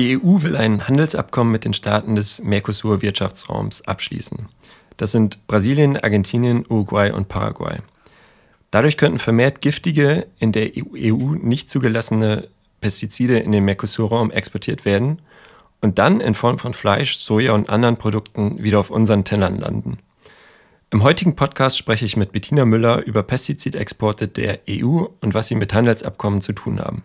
Die EU will ein Handelsabkommen mit den Staaten des Mercosur-Wirtschaftsraums abschließen. Das sind Brasilien, Argentinien, Uruguay und Paraguay. Dadurch könnten vermehrt giftige, in der EU nicht zugelassene Pestizide in den Mercosur-Raum exportiert werden und dann in Form von Fleisch, Soja und anderen Produkten wieder auf unseren Tellern landen. Im heutigen Podcast spreche ich mit Bettina Müller über Pestizidexporte der EU und was sie mit Handelsabkommen zu tun haben.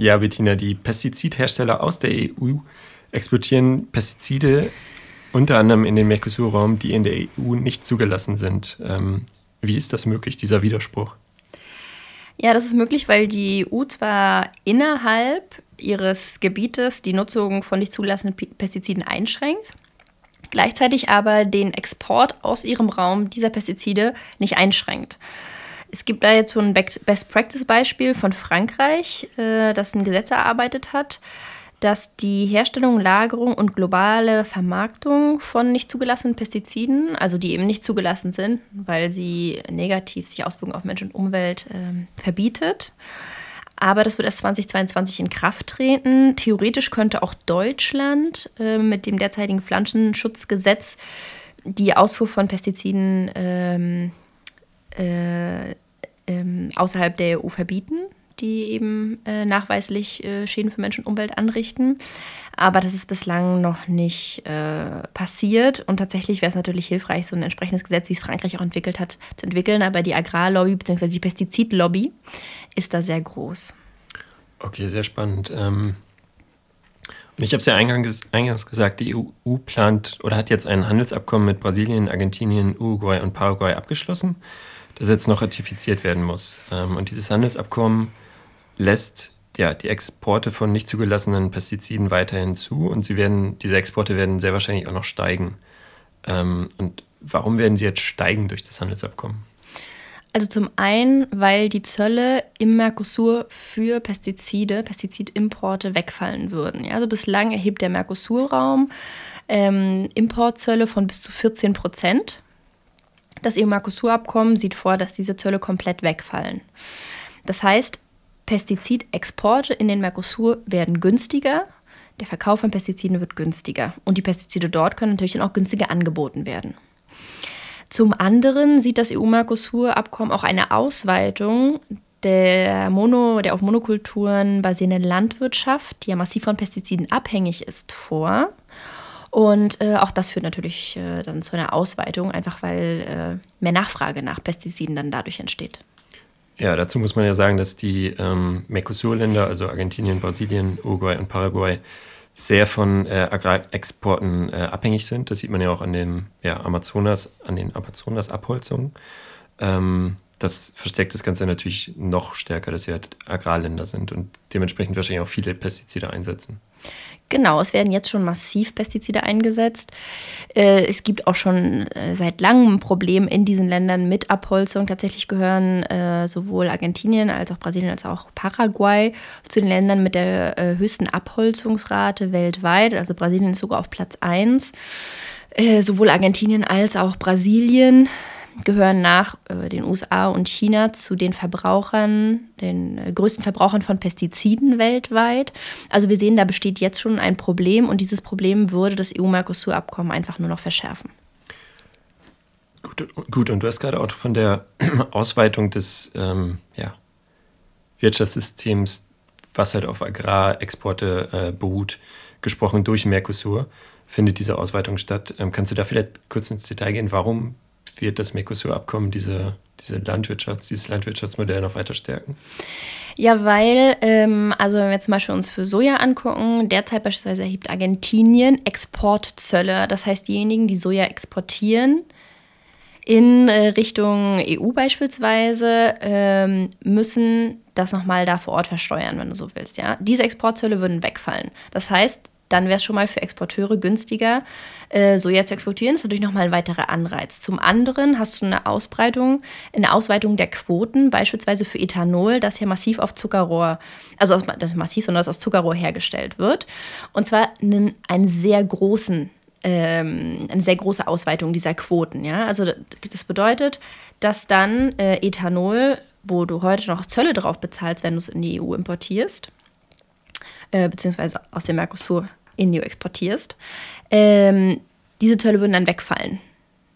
Ja, Bettina, die Pestizidhersteller aus der EU exportieren Pestizide unter anderem in den Mercosur-Raum, die in der EU nicht zugelassen sind. Ähm, wie ist das möglich, dieser Widerspruch? Ja, das ist möglich, weil die EU zwar innerhalb ihres Gebietes die Nutzung von nicht zugelassenen Pestiziden einschränkt, gleichzeitig aber den Export aus ihrem Raum dieser Pestizide nicht einschränkt. Es gibt da jetzt so ein Best-Practice-Beispiel von Frankreich, äh, das ein Gesetz erarbeitet hat, dass die Herstellung, Lagerung und globale Vermarktung von nicht zugelassenen Pestiziden, also die eben nicht zugelassen sind, weil sie negativ sich Auswirkungen auf Mensch und Umwelt äh, verbietet. Aber das wird erst 2022 in Kraft treten. Theoretisch könnte auch Deutschland äh, mit dem derzeitigen Pflanzenschutzgesetz die Ausfuhr von Pestiziden ähm, äh, ähm, außerhalb der EU verbieten, die eben äh, nachweislich äh, Schäden für Mensch und Umwelt anrichten. Aber das ist bislang noch nicht äh, passiert. Und tatsächlich wäre es natürlich hilfreich, so ein entsprechendes Gesetz, wie es Frankreich auch entwickelt hat, zu entwickeln. Aber die Agrarlobby bzw. die Pestizidlobby ist da sehr groß. Okay, sehr spannend. Ähm und ich habe es ja eingangs, eingangs, gesagt, die EU plant oder hat jetzt ein Handelsabkommen mit Brasilien, Argentinien, Uruguay und Paraguay abgeschlossen das jetzt noch ratifiziert werden muss. Ähm, und dieses Handelsabkommen lässt ja, die Exporte von nicht zugelassenen Pestiziden weiterhin zu und sie werden, diese Exporte werden sehr wahrscheinlich auch noch steigen. Ähm, und warum werden sie jetzt steigen durch das Handelsabkommen? Also zum einen, weil die Zölle im Mercosur für Pestizide, Pestizidimporte wegfallen würden. Ja, also bislang erhebt der Mercosur-Raum ähm, Importzölle von bis zu 14 Prozent das EU-Mercosur-Abkommen sieht vor, dass diese Zölle komplett wegfallen. Das heißt, Pestizidexporte in den Mercosur werden günstiger, der Verkauf von Pestiziden wird günstiger und die Pestizide dort können natürlich dann auch günstiger angeboten werden. Zum anderen sieht das EU-Mercosur-Abkommen auch eine Ausweitung der, Mono, der auf Monokulturen basierenden Landwirtschaft, die ja massiv von Pestiziden abhängig ist, vor. Und äh, auch das führt natürlich äh, dann zu einer Ausweitung, einfach weil äh, mehr Nachfrage nach Pestiziden dann dadurch entsteht. Ja, dazu muss man ja sagen, dass die ähm, Mercosur-Länder, also Argentinien, Brasilien, Uruguay und Paraguay, sehr von äh, Agrarexporten äh, abhängig sind. Das sieht man ja auch an den ja, Amazonas, an den Amazonas-Abholzungen. Ähm, das verstärkt das Ganze natürlich noch stärker, dass sie halt Agrarländer sind und dementsprechend wahrscheinlich auch viele Pestizide einsetzen. Genau, es werden jetzt schon massiv Pestizide eingesetzt. Äh, es gibt auch schon äh, seit langem ein Problem in diesen Ländern mit Abholzung. Tatsächlich gehören äh, sowohl Argentinien als auch Brasilien als auch Paraguay zu den Ländern mit der höchsten Abholzungsrate weltweit. Also Brasilien ist sogar auf Platz 1. Sowohl Argentinien als auch Brasilien gehören nach äh, den USA und China zu den Verbrauchern, den äh, größten Verbrauchern von Pestiziden weltweit. Also wir sehen, da besteht jetzt schon ein Problem und dieses Problem würde das EU-Mercosur-Abkommen einfach nur noch verschärfen. Gut, gut, und du hast gerade auch von der Ausweitung des ähm, ja, Wirtschaftssystems, was halt auf Agrarexporte äh, beruht, gesprochen durch Mercosur. Findet diese Ausweitung statt? Ähm, kannst du da vielleicht kurz ins Detail gehen? Warum wird das Mercosur-Abkommen diese, diese Landwirtschafts-, dieses Landwirtschaftsmodell noch weiter stärken? Ja, weil, ähm, also wenn wir zum Beispiel uns für Soja angucken, derzeit beispielsweise erhebt Argentinien Exportzölle. Das heißt, diejenigen, die Soja exportieren, in äh, Richtung EU beispielsweise, ähm, müssen das nochmal da vor Ort versteuern, wenn du so willst. Ja? Diese Exportzölle würden wegfallen. Das heißt, dann wäre es schon mal für Exporteure günstiger, äh, Soja zu exportieren. Das ist natürlich nochmal ein weiterer Anreiz. Zum anderen hast du eine Ausbreitung, eine Ausweitung der Quoten, beispielsweise für Ethanol, das ja massiv auf Zuckerrohr, also das massiv, sondern das aus Zuckerrohr hergestellt wird. Und zwar einen, einen sehr großen ähm, eine sehr große Ausweitung dieser Quoten. Ja? Also das bedeutet, dass dann äh, Ethanol, wo du heute noch Zölle drauf bezahlst, wenn du es in die EU importierst, äh, beziehungsweise aus dem Mercosur in die EU exportierst, ähm, diese Zölle würden dann wegfallen.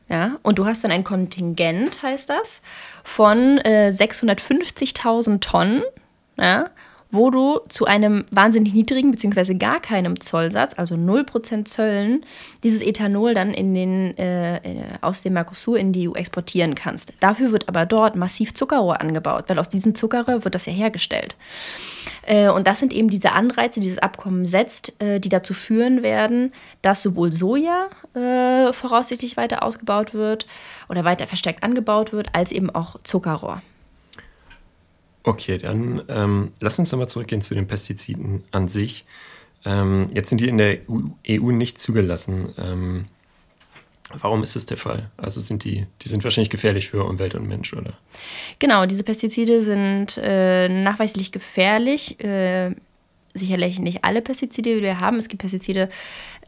Ja? Und du hast dann ein Kontingent, heißt das, von äh, 650.000 Tonnen, ja? Wo du zu einem wahnsinnig niedrigen bzw. gar keinem Zollsatz, also 0% Zöllen, dieses Ethanol dann in den, äh, äh, aus dem Mercosur in die EU exportieren kannst. Dafür wird aber dort massiv Zuckerrohr angebaut, weil aus diesem Zuckerrohr wird das ja hergestellt. Äh, und das sind eben diese Anreize, die dieses Abkommen setzt, äh, die dazu führen werden, dass sowohl Soja äh, voraussichtlich weiter ausgebaut wird oder weiter verstärkt angebaut wird, als eben auch Zuckerrohr. Okay, dann ähm, lass uns nochmal zurückgehen zu den Pestiziden an sich. Ähm, jetzt sind die in der EU e nicht zugelassen. Ähm, warum ist das der Fall? Also sind die, die sind wahrscheinlich gefährlich für Umwelt und Mensch, oder? Genau, diese Pestizide sind äh, nachweislich gefährlich. Äh, sicherlich nicht alle Pestizide, die wir haben. Es gibt Pestizide,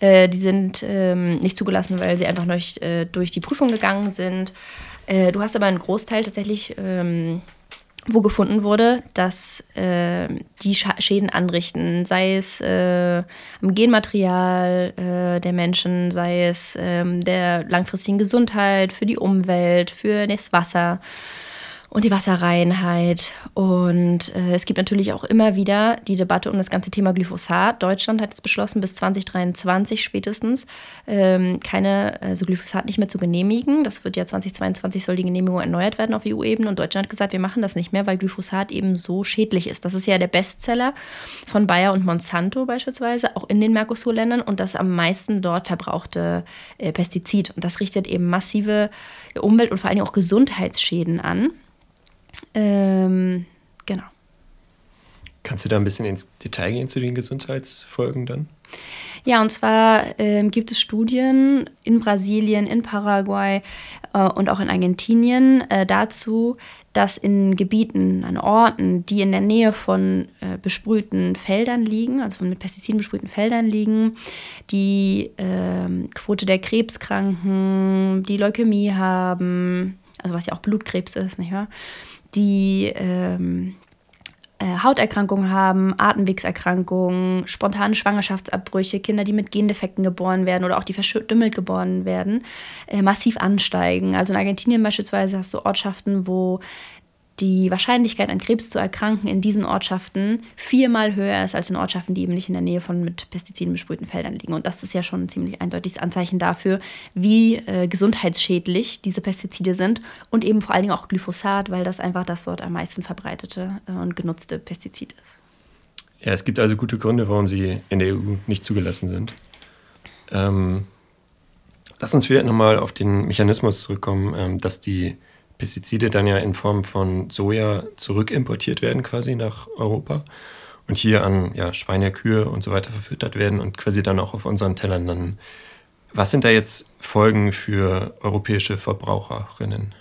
äh, die sind ähm, nicht zugelassen, weil sie einfach nicht äh, durch die Prüfung gegangen sind. Äh, du hast aber einen Großteil tatsächlich ähm, wo gefunden wurde, dass äh, die Schäden anrichten, sei es äh, am Genmaterial äh, der Menschen, sei es ähm, der langfristigen Gesundheit, für die Umwelt, für das Wasser und die Wasserreinheit. Und äh, es gibt natürlich auch immer wieder die Debatte um das ganze Thema Glyphosat. Deutschland hat jetzt beschlossen, bis 2023 spätestens ähm, keine, also Glyphosat nicht mehr zu genehmigen. Das wird ja 2022 soll die Genehmigung erneuert werden auf EU-Ebene. Und Deutschland hat gesagt, wir machen das nicht mehr, weil Glyphosat eben so schädlich ist. Das ist ja der Bestseller von Bayer und Monsanto beispielsweise, auch in den Mercosur-Ländern und das am meisten dort verbrauchte äh, Pestizid. Und das richtet eben massive Umwelt- und vor allem auch Gesundheitsschäden an. Ähm, genau. Kannst du da ein bisschen ins Detail gehen zu den Gesundheitsfolgen dann? Ja, und zwar ähm, gibt es Studien in Brasilien, in Paraguay äh, und auch in Argentinien äh, dazu, dass in Gebieten, an Orten, die in der Nähe von äh, besprühten Feldern liegen, also von mit Pestiziden besprühten Feldern liegen, die ähm, Quote der Krebskranken, die Leukämie haben, also was ja auch Blutkrebs ist, nicht wahr? Die ähm, äh, Hauterkrankungen haben, Atemwegserkrankungen, spontane Schwangerschaftsabbrüche, Kinder, die mit Gendefekten geboren werden oder auch die verstümmelt geboren werden, äh, massiv ansteigen. Also in Argentinien beispielsweise hast du Ortschaften, wo die Wahrscheinlichkeit an Krebs zu erkranken in diesen Ortschaften viermal höher ist als in Ortschaften, die eben nicht in der Nähe von mit Pestiziden besprühten Feldern liegen. Und das ist ja schon ein ziemlich eindeutiges Anzeichen dafür, wie äh, gesundheitsschädlich diese Pestizide sind und eben vor allen Dingen auch Glyphosat, weil das einfach das dort am meisten verbreitete äh, und genutzte Pestizid ist. Ja, es gibt also gute Gründe, warum sie in der EU nicht zugelassen sind. Ähm, lass uns vielleicht nochmal auf den Mechanismus zurückkommen, ähm, dass die Pestizide dann ja in Form von Soja zurückimportiert werden quasi nach Europa und hier an ja, Schweine, Kühe und so weiter verfüttert werden und quasi dann auch auf unseren Tellern landen. Was sind da jetzt Folgen für europäische Verbraucherinnen?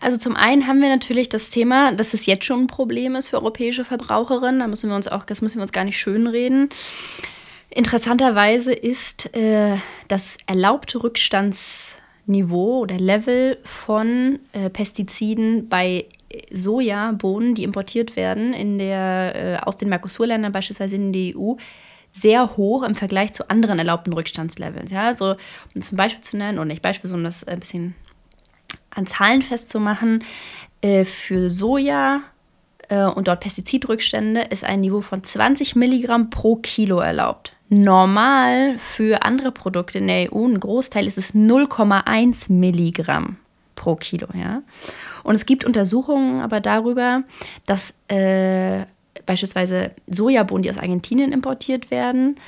Also zum einen haben wir natürlich das Thema, dass es jetzt schon ein Problem ist für europäische Verbraucherinnen. Da müssen wir uns auch, das müssen wir uns gar nicht schönreden. Interessanterweise ist äh, das erlaubte Rückstands Niveau oder Level von äh, Pestiziden bei Sojabohnen, die importiert werden in der, äh, aus den Mercosur-Ländern, beispielsweise in die EU, sehr hoch im Vergleich zu anderen erlaubten Rückstandslevels. Ja, also, um ein Beispiel zu nennen, oder nicht Beispiel, sondern das ein bisschen an Zahlen festzumachen, äh, für Soja äh, und dort Pestizidrückstände ist ein Niveau von 20 Milligramm pro Kilo erlaubt. Normal für andere Produkte in der EU, ein Großteil ist es 0,1 Milligramm pro Kilo. Ja? Und es gibt Untersuchungen aber darüber, dass äh, beispielsweise Sojabohnen, die aus Argentinien importiert werden,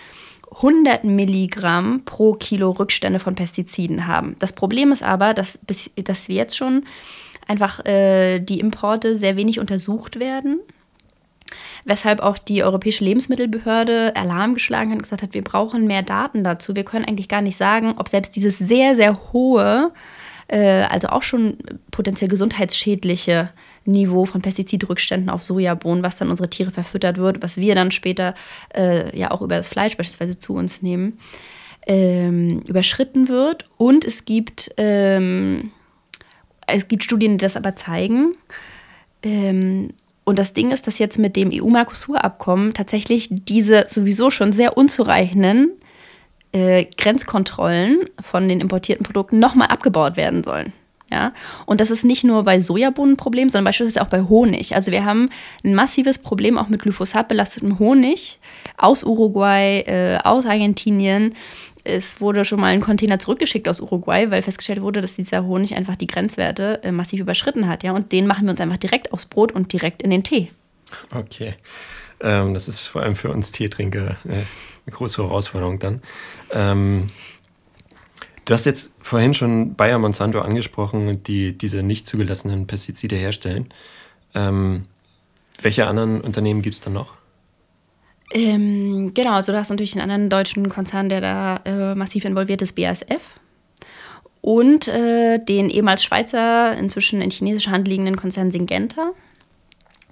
100 Milligramm pro Kilo Rückstände von Pestiziden haben. Das Problem ist aber, dass, dass wir jetzt schon einfach äh, die Importe sehr wenig untersucht werden weshalb auch die Europäische Lebensmittelbehörde Alarm geschlagen hat und gesagt hat, wir brauchen mehr Daten dazu. Wir können eigentlich gar nicht sagen, ob selbst dieses sehr, sehr hohe, äh, also auch schon potenziell gesundheitsschädliche Niveau von Pestizidrückständen auf Sojabohnen, was dann unsere Tiere verfüttert wird, was wir dann später äh, ja auch über das Fleisch beispielsweise zu uns nehmen, ähm, überschritten wird. Und es gibt, ähm, es gibt Studien, die das aber zeigen. Ähm, und das Ding ist, dass jetzt mit dem EU-Mercosur-Abkommen tatsächlich diese sowieso schon sehr unzureichenden äh, Grenzkontrollen von den importierten Produkten nochmal abgebaut werden sollen. Ja? Und das ist nicht nur bei Sojabohnen ein Problem, sondern beispielsweise auch bei Honig. Also wir haben ein massives Problem auch mit Glyphosat belastetem Honig aus Uruguay, äh, aus Argentinien. Es wurde schon mal ein Container zurückgeschickt aus Uruguay, weil festgestellt wurde, dass dieser Honig einfach die Grenzwerte äh, massiv überschritten hat. Ja? Und den machen wir uns einfach direkt aufs Brot und direkt in den Tee. Okay. Ähm, das ist vor allem für uns Teetrinker äh, eine große Herausforderung dann. Ähm, du hast jetzt vorhin schon Bayer Monsanto angesprochen, die diese nicht zugelassenen Pestizide herstellen. Ähm, welche anderen Unternehmen gibt es dann noch? Ähm, genau, also du hast natürlich einen anderen deutschen Konzern, der da äh, massiv involviert ist, BASF. Und äh, den ehemals Schweizer, inzwischen in chinesischer Hand liegenden Konzern Syngenta.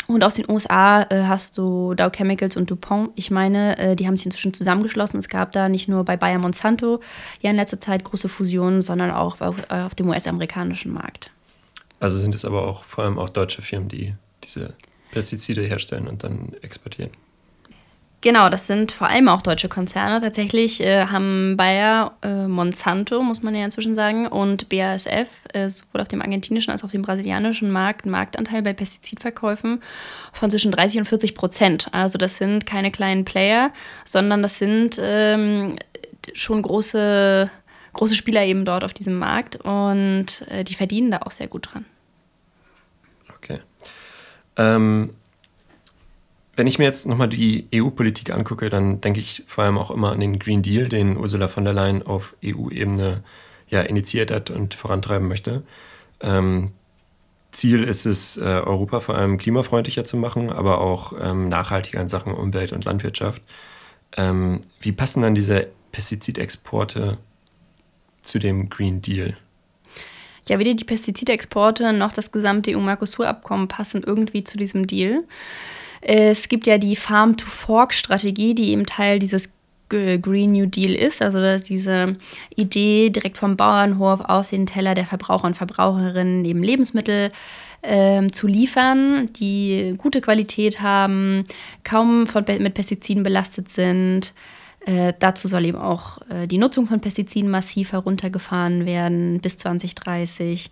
Und aus den USA äh, hast du Dow Chemicals und DuPont. Ich meine, äh, die haben sich inzwischen zusammengeschlossen. Es gab da nicht nur bei Bayer Monsanto ja in letzter Zeit große Fusionen, sondern auch auf, äh, auf dem US-amerikanischen Markt. Also sind es aber auch vor allem auch deutsche Firmen, die diese Pestizide herstellen und dann exportieren. Genau, das sind vor allem auch deutsche Konzerne. Tatsächlich äh, haben Bayer, äh, Monsanto, muss man ja inzwischen sagen, und BASF äh, sowohl auf dem argentinischen als auch auf dem brasilianischen Markt einen Marktanteil bei Pestizidverkäufen von zwischen 30 und 40 Prozent. Also das sind keine kleinen Player, sondern das sind ähm, schon große, große Spieler eben dort auf diesem Markt und äh, die verdienen da auch sehr gut dran. Okay. Ähm wenn ich mir jetzt nochmal die EU-Politik angucke, dann denke ich vor allem auch immer an den Green Deal, den Ursula von der Leyen auf EU-Ebene ja, initiiert hat und vorantreiben möchte. Ähm, Ziel ist es, äh, Europa vor allem klimafreundlicher zu machen, aber auch ähm, nachhaltiger in Sachen Umwelt und Landwirtschaft. Ähm, wie passen dann diese Pestizidexporte zu dem Green Deal? Ja, weder die Pestizidexporte noch das gesamte EU-Mercosur-Abkommen passen irgendwie zu diesem Deal. Es gibt ja die Farm-to-Fork-Strategie, die eben Teil dieses Green New Deal ist, also dass diese Idee direkt vom Bauernhof auf den Teller der Verbraucher und Verbraucherinnen eben Lebensmittel ähm, zu liefern, die gute Qualität haben, kaum von, mit Pestiziden belastet sind. Äh, dazu soll eben auch äh, die Nutzung von Pestiziden massiv heruntergefahren werden bis 2030.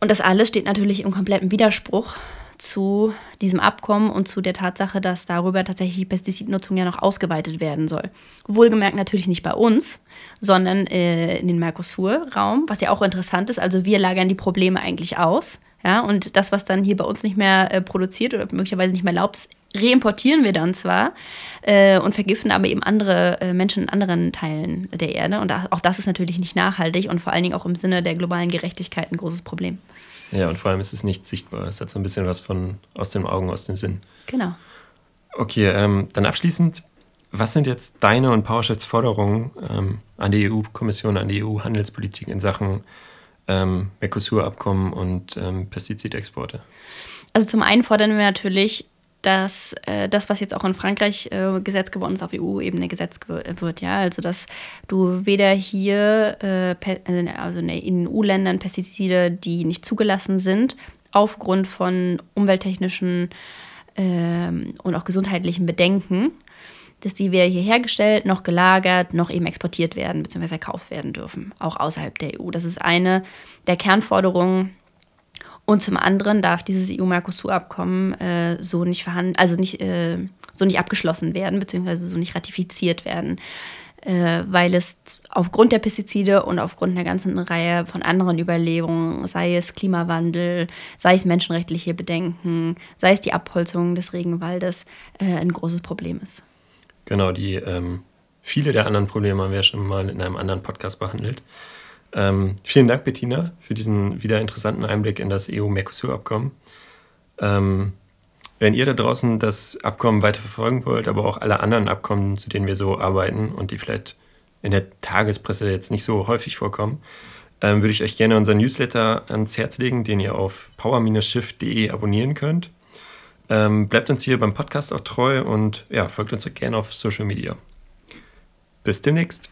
Und das alles steht natürlich im kompletten Widerspruch zu diesem Abkommen und zu der Tatsache, dass darüber tatsächlich die Pestizidnutzung ja noch ausgeweitet werden soll. Wohlgemerkt natürlich nicht bei uns, sondern äh, in den Mercosur-Raum, was ja auch interessant ist. Also wir lagern die Probleme eigentlich aus. Ja, und das, was dann hier bei uns nicht mehr äh, produziert oder möglicherweise nicht mehr erlaubt ist, reimportieren wir dann zwar äh, und vergiften aber eben andere äh, Menschen in anderen Teilen der Erde. Und auch das ist natürlich nicht nachhaltig und vor allen Dingen auch im Sinne der globalen Gerechtigkeit ein großes Problem. Ja, und vor allem ist es nicht sichtbar. Es hat so ein bisschen was von aus den Augen, aus dem Sinn. Genau. Okay, ähm, dann abschließend, was sind jetzt deine und PowerSheds Forderungen ähm, an die EU-Kommission, an die EU-Handelspolitik in Sachen ähm, Mercosur-Abkommen und ähm, Pestizidexporte? Also zum einen fordern wir natürlich dass äh, das, was jetzt auch in Frankreich äh, Gesetz geworden ist, auf EU-Ebene Gesetz wird, ja, also dass du weder hier, äh, äh also in den EU-Ländern Pestizide, die nicht zugelassen sind, aufgrund von umwelttechnischen ähm, und auch gesundheitlichen Bedenken, dass die weder hier hergestellt, noch gelagert, noch eben exportiert werden bzw. verkauft werden dürfen, auch außerhalb der EU. Das ist eine der Kernforderungen und zum anderen darf dieses EU-Mercosur-Abkommen äh, so nicht verhandelt, also nicht, äh, so nicht abgeschlossen werden, beziehungsweise so nicht ratifiziert werden, äh, weil es aufgrund der Pestizide und aufgrund einer ganzen Reihe von anderen Überlegungen, sei es Klimawandel, sei es menschenrechtliche Bedenken, sei es die Abholzung des Regenwaldes, äh, ein großes Problem ist. Genau, die ähm, viele der anderen Probleme haben wir schon mal in einem anderen Podcast behandelt. Ähm, vielen Dank, Bettina, für diesen wieder interessanten Einblick in das EU-Mercosur-Abkommen. Ähm, Wenn ihr da draußen das Abkommen weiter verfolgen wollt, aber auch alle anderen Abkommen, zu denen wir so arbeiten und die vielleicht in der Tagespresse jetzt nicht so häufig vorkommen, ähm, würde ich euch gerne unseren Newsletter ans Herz legen, den ihr auf power-shift.de abonnieren könnt. Ähm, bleibt uns hier beim Podcast auch treu und ja, folgt uns auch gerne auf Social Media. Bis demnächst.